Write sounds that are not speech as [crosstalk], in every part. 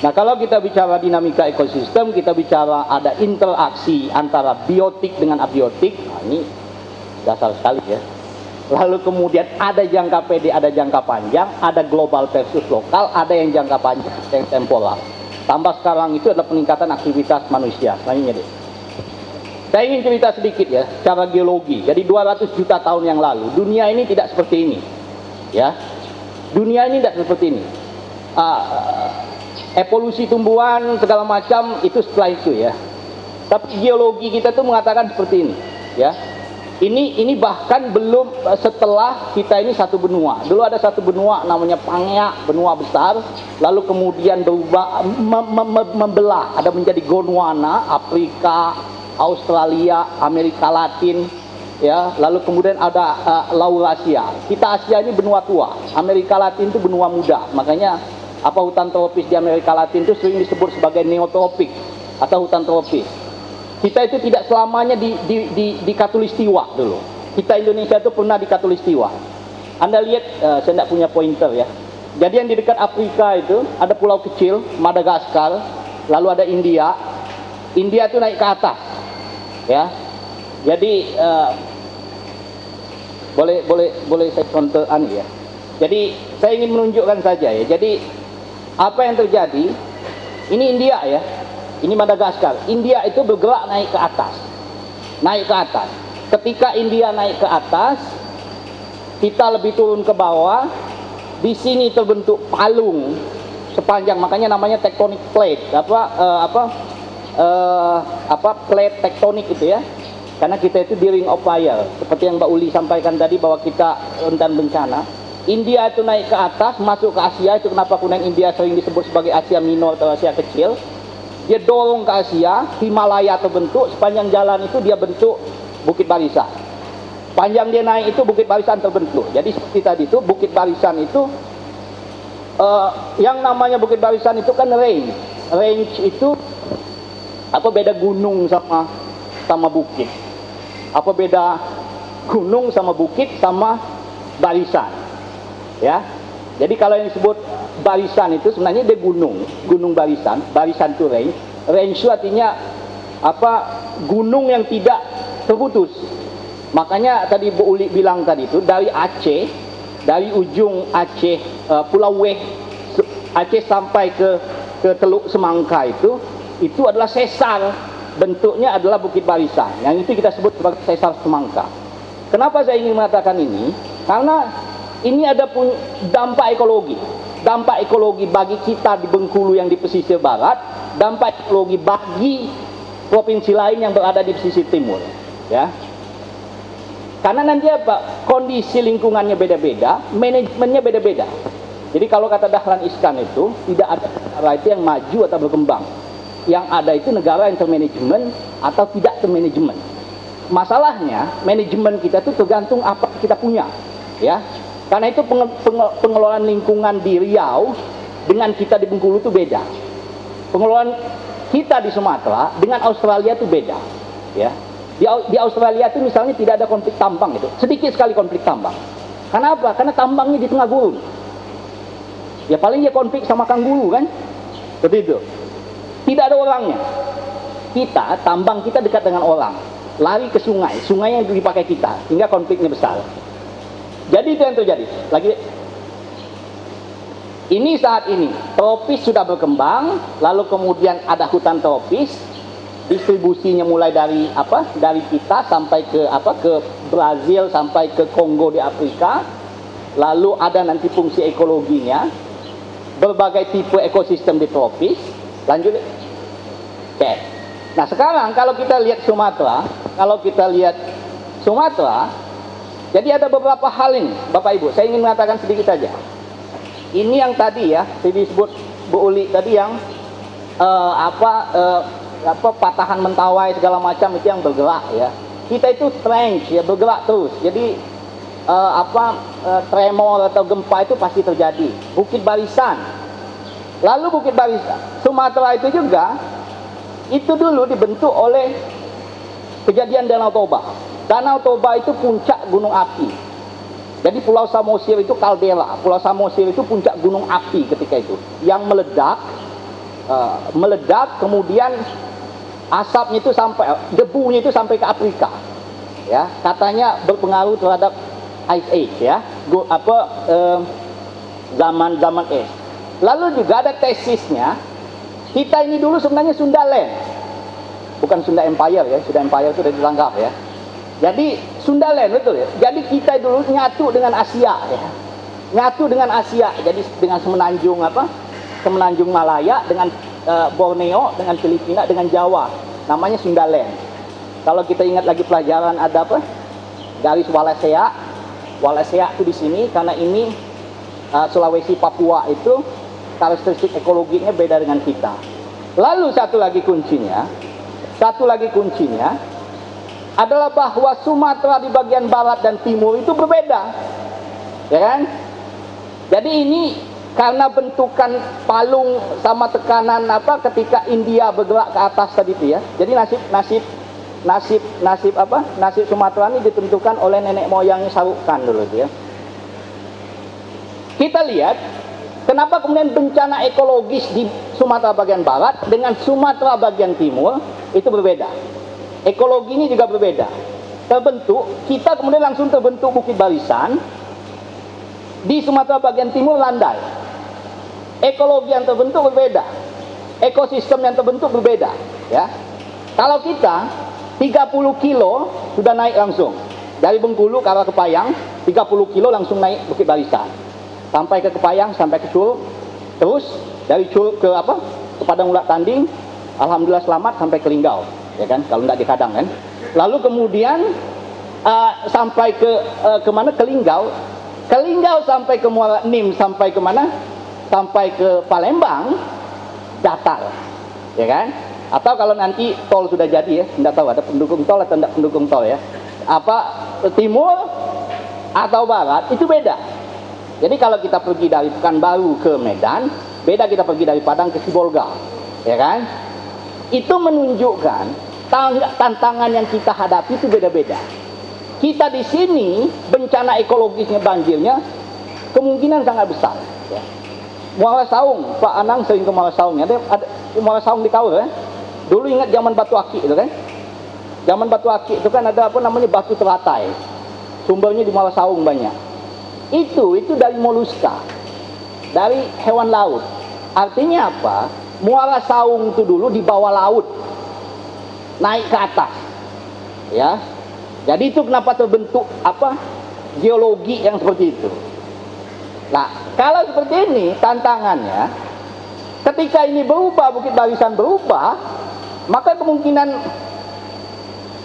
Nah kalau kita bicara dinamika ekosistem, kita bicara ada interaksi antara biotik dengan abiotik, nah ini dasar sekali ya. Lalu kemudian ada jangka pendek, ada jangka panjang, ada global versus lokal, ada yang jangka panjang, yang temporal. Tambah sekarang itu adalah peningkatan aktivitas manusia. Selanjutnya deh. Saya ingin cerita sedikit ya, secara geologi. Jadi 200 juta tahun yang lalu, dunia ini tidak seperti ini. Ya, dunia ini tidak seperti ini. Uh, evolusi tumbuhan segala macam itu setelah itu ya. Tapi geologi kita tuh mengatakan seperti ini, ya. Ini ini bahkan belum setelah kita ini satu benua. Dulu ada satu benua namanya Pangea, benua besar, lalu kemudian berubah mem, mem, membelah, ada menjadi Gondwana, Afrika, Australia, Amerika Latin, ya, lalu kemudian ada uh, Laurasia. Kita Asia ini benua tua, Amerika Latin itu benua muda. Makanya apa hutan tropis di Amerika Latin itu sering disebut sebagai neotropik atau hutan tropis. Kita itu tidak selamanya di, di, di, di Katulistiwa dulu. Kita Indonesia itu pernah di Katulistiwa. Anda lihat, uh, saya tidak punya pointer ya. Jadi yang di dekat Afrika itu ada pulau kecil, Madagaskar, lalu ada India. India itu naik ke atas, ya. Jadi uh, boleh boleh boleh saya contoh ya. Jadi saya ingin menunjukkan saja ya. Jadi apa yang terjadi? Ini India ya. Ini Madagaskar. India itu bergerak naik ke atas. Naik ke atas. Ketika India naik ke atas, kita lebih turun ke bawah. Di sini terbentuk palung sepanjang makanya namanya tectonic plate. Apa uh, apa uh, apa plate tektonik itu ya. Karena kita itu di ring of fire. Seperti yang Mbak Uli sampaikan tadi bahwa kita rentan bencana India itu naik ke atas, masuk ke Asia, itu kenapa kuning India sering disebut sebagai Asia Minor atau Asia Kecil. Dia dorong ke Asia, Himalaya terbentuk, sepanjang jalan itu dia bentuk Bukit Barisan. Panjang dia naik itu Bukit Barisan terbentuk. Jadi seperti tadi itu Bukit Barisan itu uh, yang namanya Bukit Barisan itu kan range. Range itu apa beda gunung sama sama bukit? Apa beda gunung sama bukit sama barisan? Ya. Jadi kalau yang disebut barisan itu sebenarnya dia gunung gunung barisan barisan itu range. Range itu artinya apa? Gunung yang tidak terputus. Makanya tadi Bu Uli bilang tadi itu dari Aceh dari ujung Aceh uh, Pulau Weh Aceh sampai ke ke Teluk Semangka itu itu adalah sesar. Bentuknya adalah bukit barisan. Yang itu kita sebut sebagai sesar Semangka. Kenapa saya ingin mengatakan ini? Karena ini ada pun dampak ekologi. Dampak ekologi bagi kita di Bengkulu yang di pesisir barat, dampak ekologi bagi provinsi lain yang berada di pesisir timur, ya. Karena nanti apa? Kondisi lingkungannya beda-beda, manajemennya beda-beda. Jadi kalau kata Dahlan Iskan itu tidak ada negara itu yang maju atau berkembang. Yang ada itu negara yang termanajemen atau tidak termanajemen. Masalahnya manajemen kita itu tergantung apa kita punya, ya. Karena itu pengelolaan lingkungan di Riau dengan kita di Bengkulu itu beda. Pengelolaan kita di Sumatera dengan Australia itu beda. Ya. Di, di Australia itu misalnya tidak ada konflik tambang itu, sedikit sekali konflik tambang. Kenapa? Karena tambangnya di tengah gurun. Ya paling ya konflik sama kangguru kan? Seperti itu. Tidak ada orangnya. Kita, tambang kita dekat dengan orang. Lari ke sungai, sungai yang dipakai kita, hingga konfliknya besar. Jadi itu yang terjadi. Lagi ini saat ini tropis sudah berkembang, lalu kemudian ada hutan tropis, distribusinya mulai dari apa? Dari kita sampai ke apa? Ke Brazil sampai ke Kongo di Afrika. Lalu ada nanti fungsi ekologinya, berbagai tipe ekosistem di tropis. Lanjut. Oke. Nah sekarang kalau kita lihat Sumatera, kalau kita lihat Sumatera, jadi ada beberapa hal ini, Bapak Ibu. Saya ingin mengatakan sedikit saja. Ini yang tadi ya, disebut Bu Uli tadi yang uh, apa uh, apa patahan mentawai segala macam itu yang bergerak ya. Kita itu strange ya bergerak terus. Jadi uh, apa uh, tremor atau gempa itu pasti terjadi. Bukit Barisan. Lalu Bukit Barisan, Sumatera itu juga itu dulu dibentuk oleh kejadian Danau Toba Danau Toba itu puncak gunung api. Jadi Pulau Samosir itu kaldera. Pulau Samosir itu puncak gunung api ketika itu yang meledak, uh, meledak kemudian asapnya itu sampai debunya itu sampai ke Afrika. Ya, katanya berpengaruh terhadap Ice Age ya, Go, apa uh, zaman zaman es. Lalu juga ada tesisnya. Kita ini dulu sebenarnya Sundaland, bukan Sunda Empire ya. Sunda Empire itu sudah dilanggar ya. Jadi Sundaland betul ya. Jadi kita dulu nyatu dengan Asia ya. Nyatu dengan Asia. Jadi dengan semenanjung apa? Semenanjung Malaya dengan uh, Borneo, dengan Filipina, dengan Jawa. Namanya Sundaland. Kalau kita ingat lagi pelajaran ada apa? Garis Wallacea. Wallacea itu di sini karena ini uh, Sulawesi Papua itu karakteristik ekologinya beda dengan kita. Lalu satu lagi kuncinya, satu lagi kuncinya adalah bahwa Sumatera di bagian barat dan timur itu berbeda. Ya kan? Jadi ini karena bentukan palung sama tekanan apa ketika India bergerak ke atas tadi itu ya. Jadi nasib nasib nasib nasib apa? Nasib Sumatera ini ditentukan oleh nenek moyangnya Sarukan dulu ya. Kita lihat kenapa kemudian bencana ekologis di Sumatera bagian barat dengan Sumatera bagian timur itu berbeda. Ekologi ini juga berbeda. Terbentuk, kita kemudian langsung terbentuk bukit barisan di Sumatera bagian timur landai. Ekologi yang terbentuk berbeda. Ekosistem yang terbentuk berbeda, ya. Kalau kita 30 kilo sudah naik langsung. Dari Bengkulu ke arah Kepayang, 30 kilo langsung naik Bukit Barisan. Sampai ke Kepayang, sampai ke Curug. Terus dari Curug ke apa? Ke Padang Ulak Tanding, alhamdulillah selamat sampai ke Linggau ya kan? Kalau tidak dikadang kan? Lalu kemudian uh, sampai ke uh, ke mana ke Linggau ke Linggau sampai ke Muara Nim sampai ke mana? Sampai ke Palembang datar ya kan? Atau kalau nanti tol sudah jadi ya tidak tahu ada pendukung tol atau tidak pendukung tol ya. Apa timur atau barat itu beda. Jadi kalau kita pergi dari Pekanbaru ke Medan beda kita pergi dari Padang ke Sibolga ya kan? Itu menunjukkan tantangan yang kita hadapi itu beda-beda. Kita di sini bencana ekologisnya banjirnya kemungkinan sangat besar. Ya. Muara Saung, Pak Anang sering ke Muara Saung. Ada, ada Muara Saung di Kaur ya. Dulu ingat zaman batu akik itu kan? Zaman batu akik itu kan ada apa namanya batu teratai. Sumbernya di Muara Saung banyak. Itu itu dari moluska, dari hewan laut. Artinya apa? Muara Saung itu dulu di bawah laut naik ke atas. Ya. Jadi itu kenapa terbentuk apa? geologi yang seperti itu. Nah, kalau seperti ini tantangannya ketika ini berubah, bukit barisan berubah, maka kemungkinan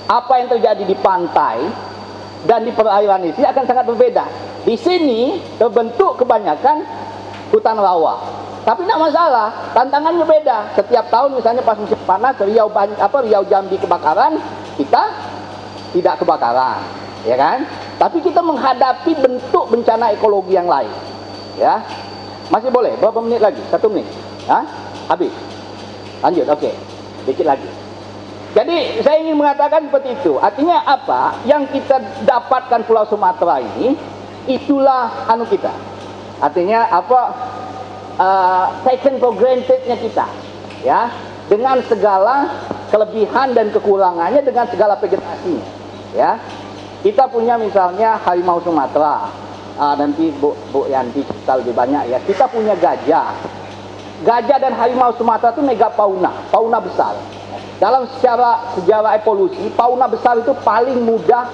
apa yang terjadi di pantai dan di perairan ini akan sangat berbeda. Di sini terbentuk kebanyakan hutan rawa. Tapi tidak masalah, tantangannya beda. Setiap tahun misalnya pas musim panas Riau apa Riau Jambi kebakaran, kita tidak kebakaran, ya kan? Tapi kita menghadapi bentuk bencana ekologi yang lain. Ya. Masih boleh? Berapa menit lagi? Satu menit. Ya? Habis. Lanjut, oke. Okay. Dikit lagi. Jadi saya ingin mengatakan seperti itu. Artinya apa? Yang kita dapatkan Pulau Sumatera ini itulah anu kita. Artinya apa? Uh, taken for grantednya kita ya. Dengan segala kelebihan dan kekurangannya dengan segala vegetasinya ya. Kita punya misalnya harimau Sumatera. Uh, nanti Bu, Bu Yanti kita lebih banyak ya. Kita punya gajah. Gajah dan harimau Sumatera itu mega fauna fauna besar. Dalam secara sejarah evolusi fauna besar itu paling mudah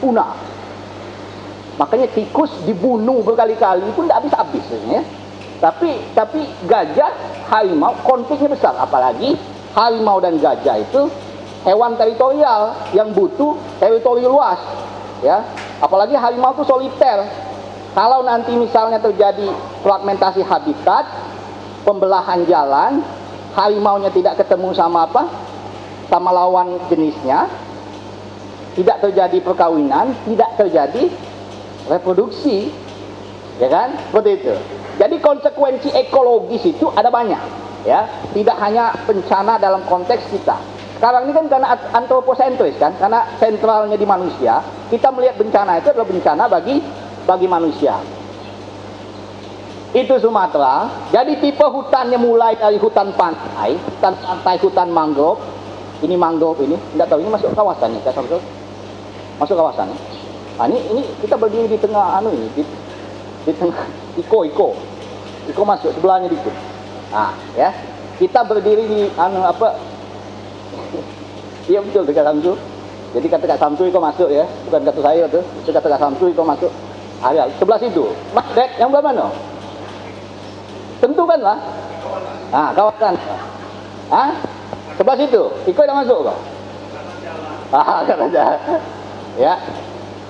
punah. Makanya tikus dibunuh berkali-kali pun tidak habis-habis ya tapi tapi gajah, harimau konfliknya besar. Apalagi harimau dan gajah itu hewan teritorial yang butuh teritori luas. Ya, apalagi harimau itu soliter. Kalau nanti misalnya terjadi fragmentasi habitat, pembelahan jalan, harimaunya tidak ketemu sama apa? Sama lawan jenisnya, tidak terjadi perkawinan, tidak terjadi reproduksi, ya kan? Seperti itu. Jadi konsekuensi ekologis itu ada banyak, ya. Tidak hanya bencana dalam konteks kita. Sekarang ini kan karena antroposentris kan, karena sentralnya di manusia, kita melihat bencana itu adalah bencana bagi bagi manusia. Itu Sumatera. Jadi tipe hutannya mulai dari hutan pantai, hutan pantai, hutan mangrove. Ini mangrove ini, tidak tahu ini masuk kawasan nih, Masuk, masuk kawasan. Nah, ini ini kita berdiri di tengah anu ini, di, di tengah iko iko, iko masuk sebelahnya dikit. Nah, ya kita berdiri di anu apa? [laughs] Iya betul dekat Samsu. Jadi kata Kak Samsu itu masuk ya, bukan kata saya tuh. Itu kata Kak Samsu itu masuk. Ah, ya, sebelah situ. Mas Dek, yang belah mana? Tentu kan lah. Ah, kawasan. Ah, sebelah situ. Ikut dah masuk kau. Ah, [laughs] aja. Ya.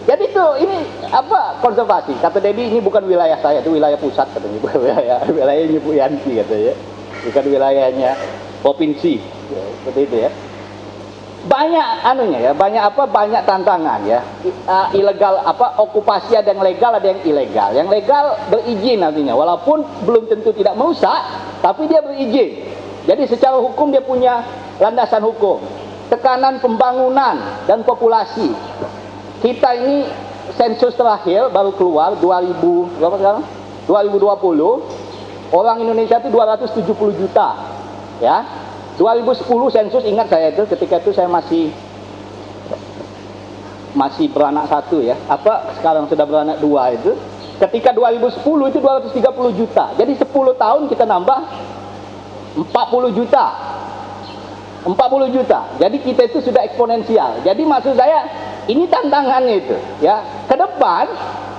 Jadi itu ini apa konservasi? Kata Dedi ini bukan wilayah saya, itu wilayah pusat katanya, bukan wilayah [laughs] wilayahnya Bu Yanti katanya, bukan wilayahnya provinsi. Ya, seperti itu ya banyak anunya ya, banyak apa? Banyak tantangan ya. Uh, ilegal apa? Okupasi ada yang legal, ada yang ilegal. Yang legal berizin nantinya, walaupun belum tentu tidak merusak, tapi dia berizin. Jadi secara hukum dia punya landasan hukum. Tekanan pembangunan dan populasi. Kita ini sensus terakhir baru keluar 2000 berapa sekarang? 2020 orang Indonesia itu 270 juta ya. 2010 sensus ingat saya itu ketika itu saya masih masih beranak satu ya. Apa sekarang sudah beranak dua itu. Ketika 2010 itu 230 juta. Jadi 10 tahun kita nambah 40 juta. 40 juta. Jadi kita itu sudah eksponensial. Jadi maksud saya ini tantangannya itu ya ke depan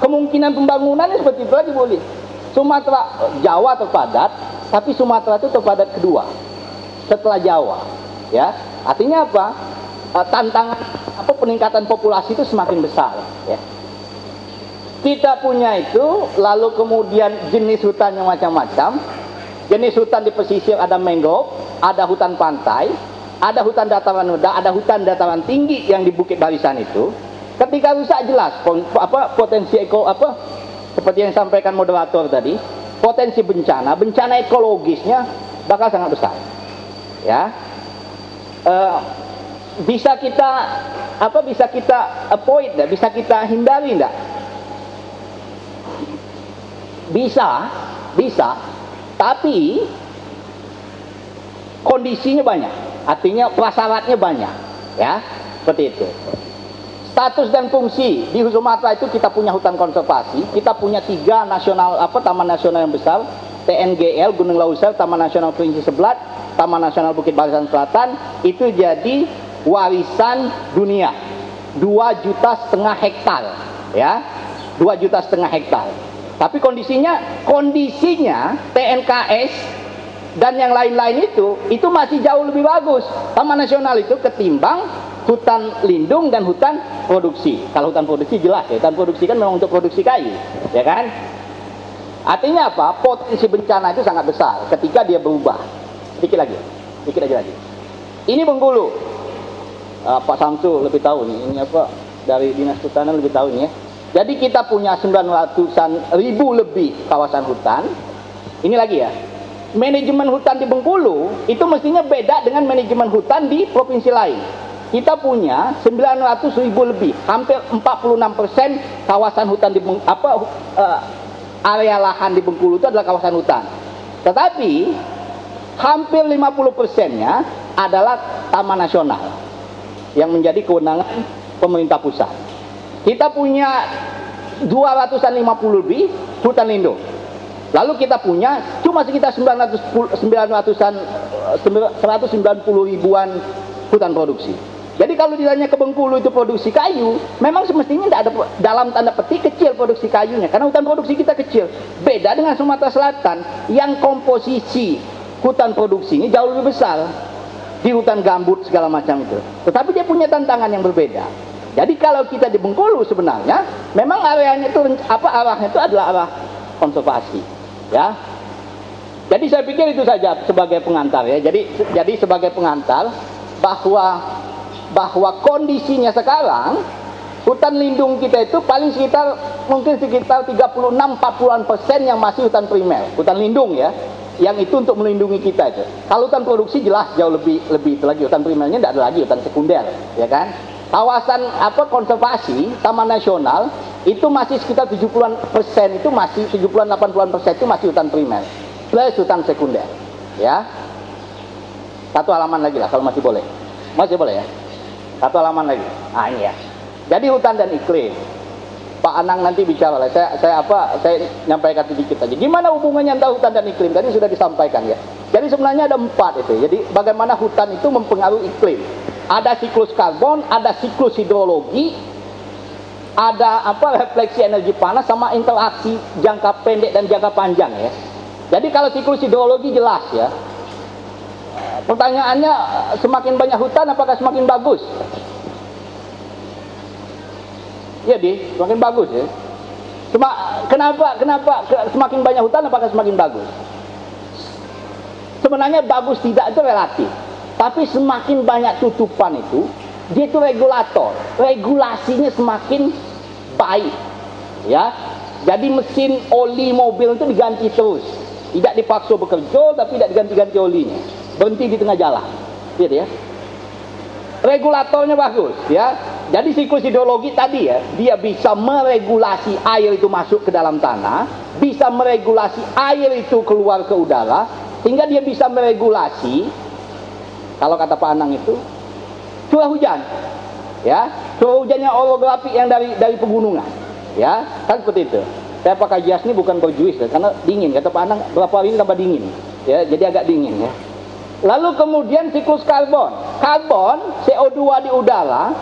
kemungkinan pembangunannya seperti itu lagi boleh Sumatera Jawa terpadat tapi Sumatera itu terpadat kedua setelah Jawa. Ya, artinya apa? E, tantangan apa peningkatan populasi itu semakin besar. Ya. Kita punya itu, lalu kemudian jenis hutan yang macam-macam. Jenis hutan di pesisir ada mangrove, ada hutan pantai, ada hutan dataran ada hutan dataran tinggi yang di bukit barisan itu. Ketika rusak jelas apa potensi eko apa seperti yang disampaikan moderator tadi, potensi bencana, bencana ekologisnya bakal sangat besar ya uh, bisa kita apa bisa kita avoid enggak? bisa kita hindari enggak? bisa bisa tapi kondisinya banyak artinya prasyaratnya banyak ya. Seperti itu. Status dan fungsi di Sumatera itu kita punya hutan konservasi kita punya tiga nasional apa taman nasional yang besar TNGL Gunung Lausel Taman Nasional Provinsi Sebelat Taman Nasional Bukit Barisan Selatan itu jadi warisan dunia. 2 juta setengah hektar ya. 2 juta setengah hektar. Tapi kondisinya kondisinya TNKS dan yang lain-lain itu itu masih jauh lebih bagus Taman Nasional itu ketimbang hutan lindung dan hutan produksi kalau hutan produksi jelas ya hutan produksi kan memang untuk produksi kayu ya kan artinya apa potensi bencana itu sangat besar ketika dia berubah Sedikit lagi. Sedikit lagi lagi. Ini Bengkulu. Uh, Pak Samsu lebih tahu nih. Ini apa? Dari Dinas Kehutanan lebih tahu nih ya. Jadi kita punya 900-an ribu lebih kawasan hutan. Ini lagi ya. Manajemen hutan di Bengkulu itu mestinya beda dengan manajemen hutan di provinsi lain. Kita punya 900 ribu lebih, hampir 46 persen kawasan hutan di Beng, apa uh, area lahan di Bengkulu itu adalah kawasan hutan. Tetapi hampir 50 persennya adalah taman nasional yang menjadi kewenangan pemerintah pusat. Kita punya 250 lebih hutan lindung. Lalu kita punya cuma sekitar 900 900-an 190 ribuan hutan produksi. Jadi kalau ditanya ke Bengkulu itu produksi kayu, memang semestinya tidak ada dalam tanda petik kecil produksi kayunya karena hutan produksi kita kecil. Beda dengan Sumatera Selatan yang komposisi hutan produksi ini jauh lebih besar di hutan gambut segala macam itu. Tetapi dia punya tantangan yang berbeda. Jadi kalau kita di Bengkulu sebenarnya memang areanya itu apa arahnya itu adalah arah konservasi, ya. Jadi saya pikir itu saja sebagai pengantar ya. Jadi jadi sebagai pengantar bahwa bahwa kondisinya sekarang hutan lindung kita itu paling sekitar mungkin sekitar 36 40-an persen yang masih hutan primer, hutan lindung ya yang itu untuk melindungi kita itu. Kalau hutan produksi jelas jauh lebih lebih itu lagi hutan primernya tidak ada lagi hutan sekunder, ya kan? Kawasan apa konservasi Taman Nasional itu masih sekitar 70-an persen itu masih 70-an 80-an persen itu masih hutan primer plus hutan sekunder ya satu halaman lagi lah kalau masih boleh masih boleh ya satu halaman lagi ah ini ya jadi hutan dan iklim Pak Anang nanti bicara lah. Saya, saya apa? Saya nyampaikan sedikit aja. Gimana hubungannya antara hutan dan iklim? Tadi sudah disampaikan ya. Jadi sebenarnya ada empat itu. Jadi bagaimana hutan itu mempengaruhi iklim. Ada siklus karbon, ada siklus hidrologi, ada apa refleksi energi panas sama interaksi jangka pendek dan jangka panjang ya. Jadi kalau siklus hidrologi jelas ya. Pertanyaannya semakin banyak hutan apakah semakin bagus? Iya di, semakin bagus ya. Cuma kenapa kenapa semakin banyak hutan apakah semakin bagus? Sebenarnya bagus tidak itu relatif. Tapi semakin banyak tutupan itu, dia itu regulator. Regulasinya semakin baik. Ya. Jadi mesin oli mobil itu diganti terus. Tidak dipaksa bekerja tapi tidak diganti-ganti olinya. Berhenti di tengah jalan. Gitu ya. Regulatornya bagus ya jadi siklus hidrologi tadi ya, dia bisa meregulasi air itu masuk ke dalam tanah, bisa meregulasi air itu keluar ke udara, sehingga dia bisa meregulasi, kalau kata Pak Anang itu, curah hujan. Ya, curah hujannya orografi yang dari dari pegunungan. Ya, kan seperti itu. Saya pakai jas ini bukan berjuis ya, karena dingin. Kata Pak Anang, berapa hari ini tambah dingin. Ya, jadi agak dingin ya. Lalu kemudian siklus karbon. Karbon, CO2 di udara,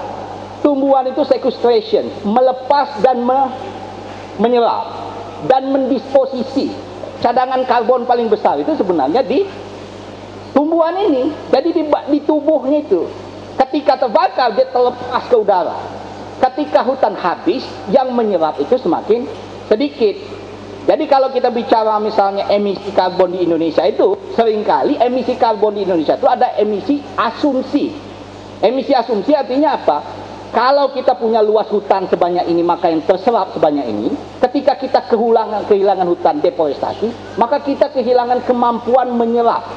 tumbuhan itu sequestration, melepas dan me, menyerap dan mendisposisi cadangan karbon paling besar itu sebenarnya di tumbuhan ini. Jadi di, di tubuhnya itu ketika terbakar dia terlepas ke udara. Ketika hutan habis yang menyerap itu semakin sedikit. Jadi kalau kita bicara misalnya emisi karbon di Indonesia itu sering kali emisi karbon di Indonesia itu ada emisi asumsi. Emisi asumsi artinya apa? Kalau kita punya luas hutan sebanyak ini, maka yang terserap sebanyak ini, ketika kita kehilangan, kehilangan hutan deforestasi, maka kita kehilangan kemampuan menyerap.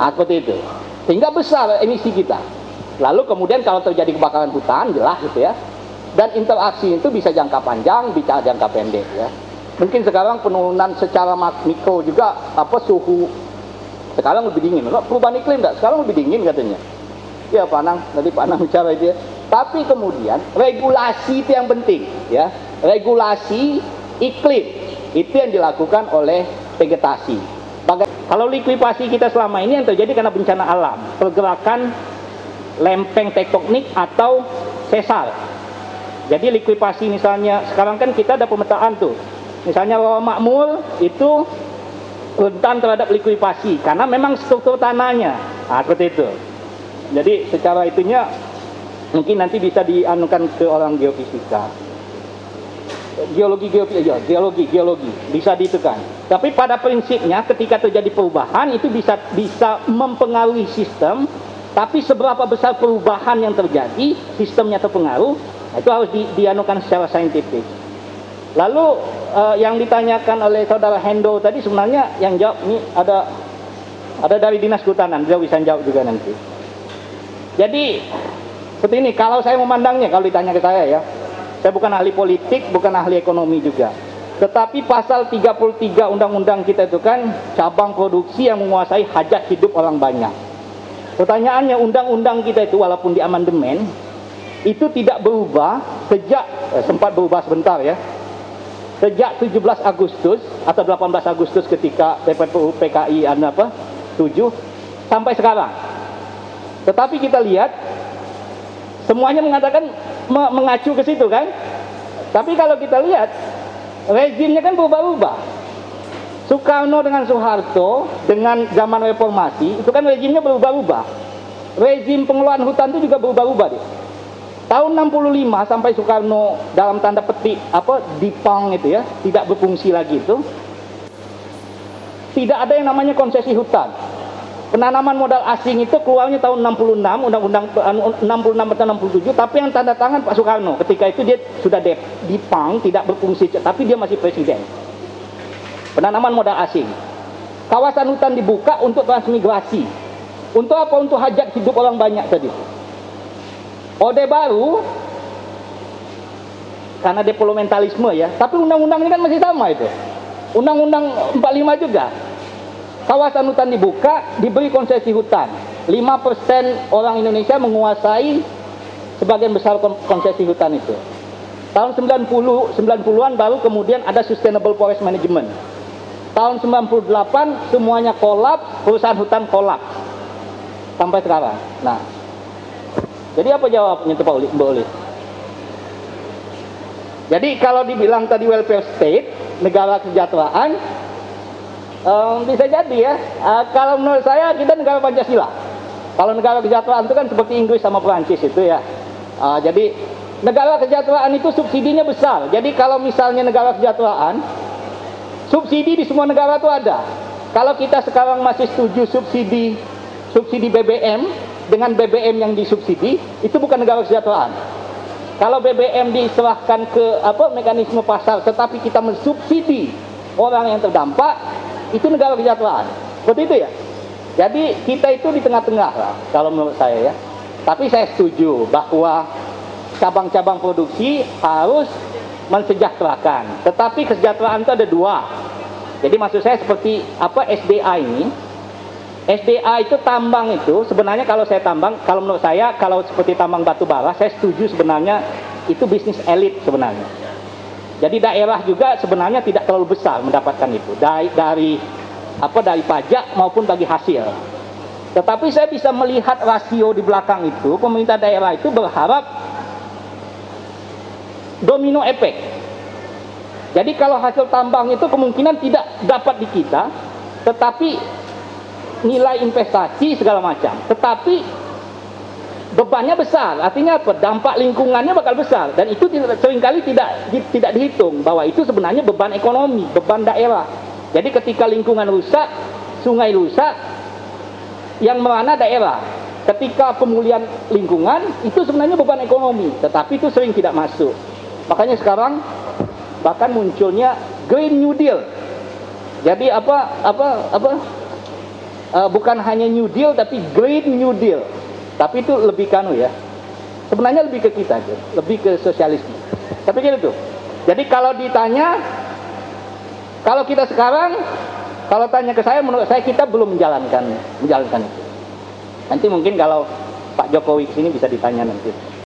Nah, seperti itu. Sehingga besar emisi kita. Lalu kemudian kalau terjadi kebakaran hutan, jelas gitu ya. Dan interaksi itu bisa jangka panjang, bisa jangka pendek ya. Mungkin sekarang penurunan secara mikro juga apa suhu sekarang lebih dingin. Perubahan iklim enggak? Sekarang lebih dingin katanya. Ya Panang, tadi Panang bicara itu ya tapi kemudian regulasi itu yang penting, ya. Regulasi iklim itu yang dilakukan oleh vegetasi. Kalau likuidasi kita selama ini yang terjadi karena bencana alam, pergerakan lempeng tektonik atau sesar. Jadi likuidasi misalnya sekarang kan kita ada pemetaan tuh. Misalnya rawa makmur itu rentan terhadap likuidasi karena memang struktur tanahnya. Nah, seperti itu. Jadi secara itunya mungkin nanti bisa dianukan ke orang geofisika geologi geologi ya, geologi geologi bisa ditekan tapi pada prinsipnya ketika terjadi perubahan itu bisa bisa mempengaruhi sistem tapi seberapa besar perubahan yang terjadi sistemnya terpengaruh itu harus di, dianukan secara saintifik lalu uh, yang ditanyakan oleh saudara Hendo tadi sebenarnya yang jawab ini ada ada dari dinas kehutanan dia bisa jawab juga nanti jadi seperti ini, kalau saya memandangnya, kalau ditanya ke saya ya, saya bukan ahli politik, bukan ahli ekonomi juga. Tetapi pasal 33 undang-undang kita itu kan cabang produksi yang menguasai hajat hidup orang banyak. Pertanyaannya undang-undang kita itu walaupun di amandemen itu tidak berubah sejak eh, sempat berubah sebentar ya. Sejak 17 Agustus atau 18 Agustus ketika PPU PKI apa 7 sampai sekarang. Tetapi kita lihat Semuanya mengatakan mengacu ke situ kan? Tapi kalau kita lihat rezimnya kan berubah-ubah. Soekarno dengan Soeharto dengan zaman reformasi itu kan rezimnya berubah-ubah. Rezim pengelolaan hutan itu juga berubah-ubah deh. Tahun 65 sampai Soekarno dalam tanda petik apa dipang itu ya, tidak berfungsi lagi itu. Tidak ada yang namanya konsesi hutan. Penanaman modal asing itu keluarnya tahun 66, undang-undang 66 atau 67, tapi yang tanda tangan Pak Soekarno. Ketika itu dia sudah dipang, tidak berfungsi, tapi dia masih presiden. Penanaman modal asing. Kawasan hutan dibuka untuk transmigrasi. Untuk apa? Untuk hajat hidup orang banyak tadi. Ode baru karena deplomentalisme ya. Tapi undang-undangnya kan masih sama itu. Undang-undang 45 juga. Kawasan hutan dibuka, diberi konsesi hutan. 5% orang Indonesia menguasai sebagian besar konsesi hutan itu. Tahun 90 90-an baru kemudian ada sustainable forest management. Tahun 98 semuanya kolap, perusahaan hutan kolap. Sampai sekarang. Nah. Jadi apa jawabnya itu Pak Uli? Jadi kalau dibilang tadi welfare state, negara kesejahteraan, um, bisa jadi ya. Uh, kalau menurut saya kita negara Pancasila. Kalau negara kesejahteraan itu kan seperti Inggris sama Perancis itu ya. Uh, jadi negara kesejahteraan itu subsidinya besar. Jadi kalau misalnya negara kesejahteraan, subsidi di semua negara itu ada. Kalau kita sekarang masih setuju subsidi subsidi BBM dengan BBM yang disubsidi, itu bukan negara kesejahteraan. Kalau BBM diserahkan ke apa mekanisme pasar, tetapi kita mensubsidi orang yang terdampak, itu negara kesejahteraan. Seperti itu ya. Jadi kita itu di tengah-tengah lah, kalau menurut saya ya. Tapi saya setuju bahwa cabang-cabang produksi harus mensejahterakan. Tetapi kesejahteraan itu ada dua. Jadi maksud saya seperti apa SDA ini. SDA itu tambang itu sebenarnya kalau saya tambang, kalau menurut saya kalau seperti tambang batu bara, saya setuju sebenarnya itu bisnis elit sebenarnya. Jadi daerah juga sebenarnya tidak terlalu besar mendapatkan itu dari dari apa dari pajak maupun bagi hasil. Tetapi saya bisa melihat rasio di belakang itu, pemerintah daerah itu berharap domino efek. Jadi kalau hasil tambang itu kemungkinan tidak dapat di kita, tetapi nilai investasi segala macam. Tetapi bebannya besar, artinya apa? Dampak lingkungannya bakal besar dan itu sering kali tidak tidak dihitung bahwa itu sebenarnya beban ekonomi, beban daerah. Jadi ketika lingkungan rusak, sungai rusak, yang mana daerah. Ketika pemulihan lingkungan, itu sebenarnya beban ekonomi, tetapi itu sering tidak masuk. Makanya sekarang bahkan munculnya Green New Deal. Jadi apa apa apa uh, bukan hanya New Deal tapi Green New Deal. Tapi itu lebih kanu ya. Sebenarnya lebih ke kita lebih ke sosialisme. Tapi gitu tuh. Jadi kalau ditanya kalau kita sekarang, kalau tanya ke saya, menurut saya kita belum menjalankan menjalankan itu. Nanti mungkin kalau Pak Jokowi sini bisa ditanya nanti.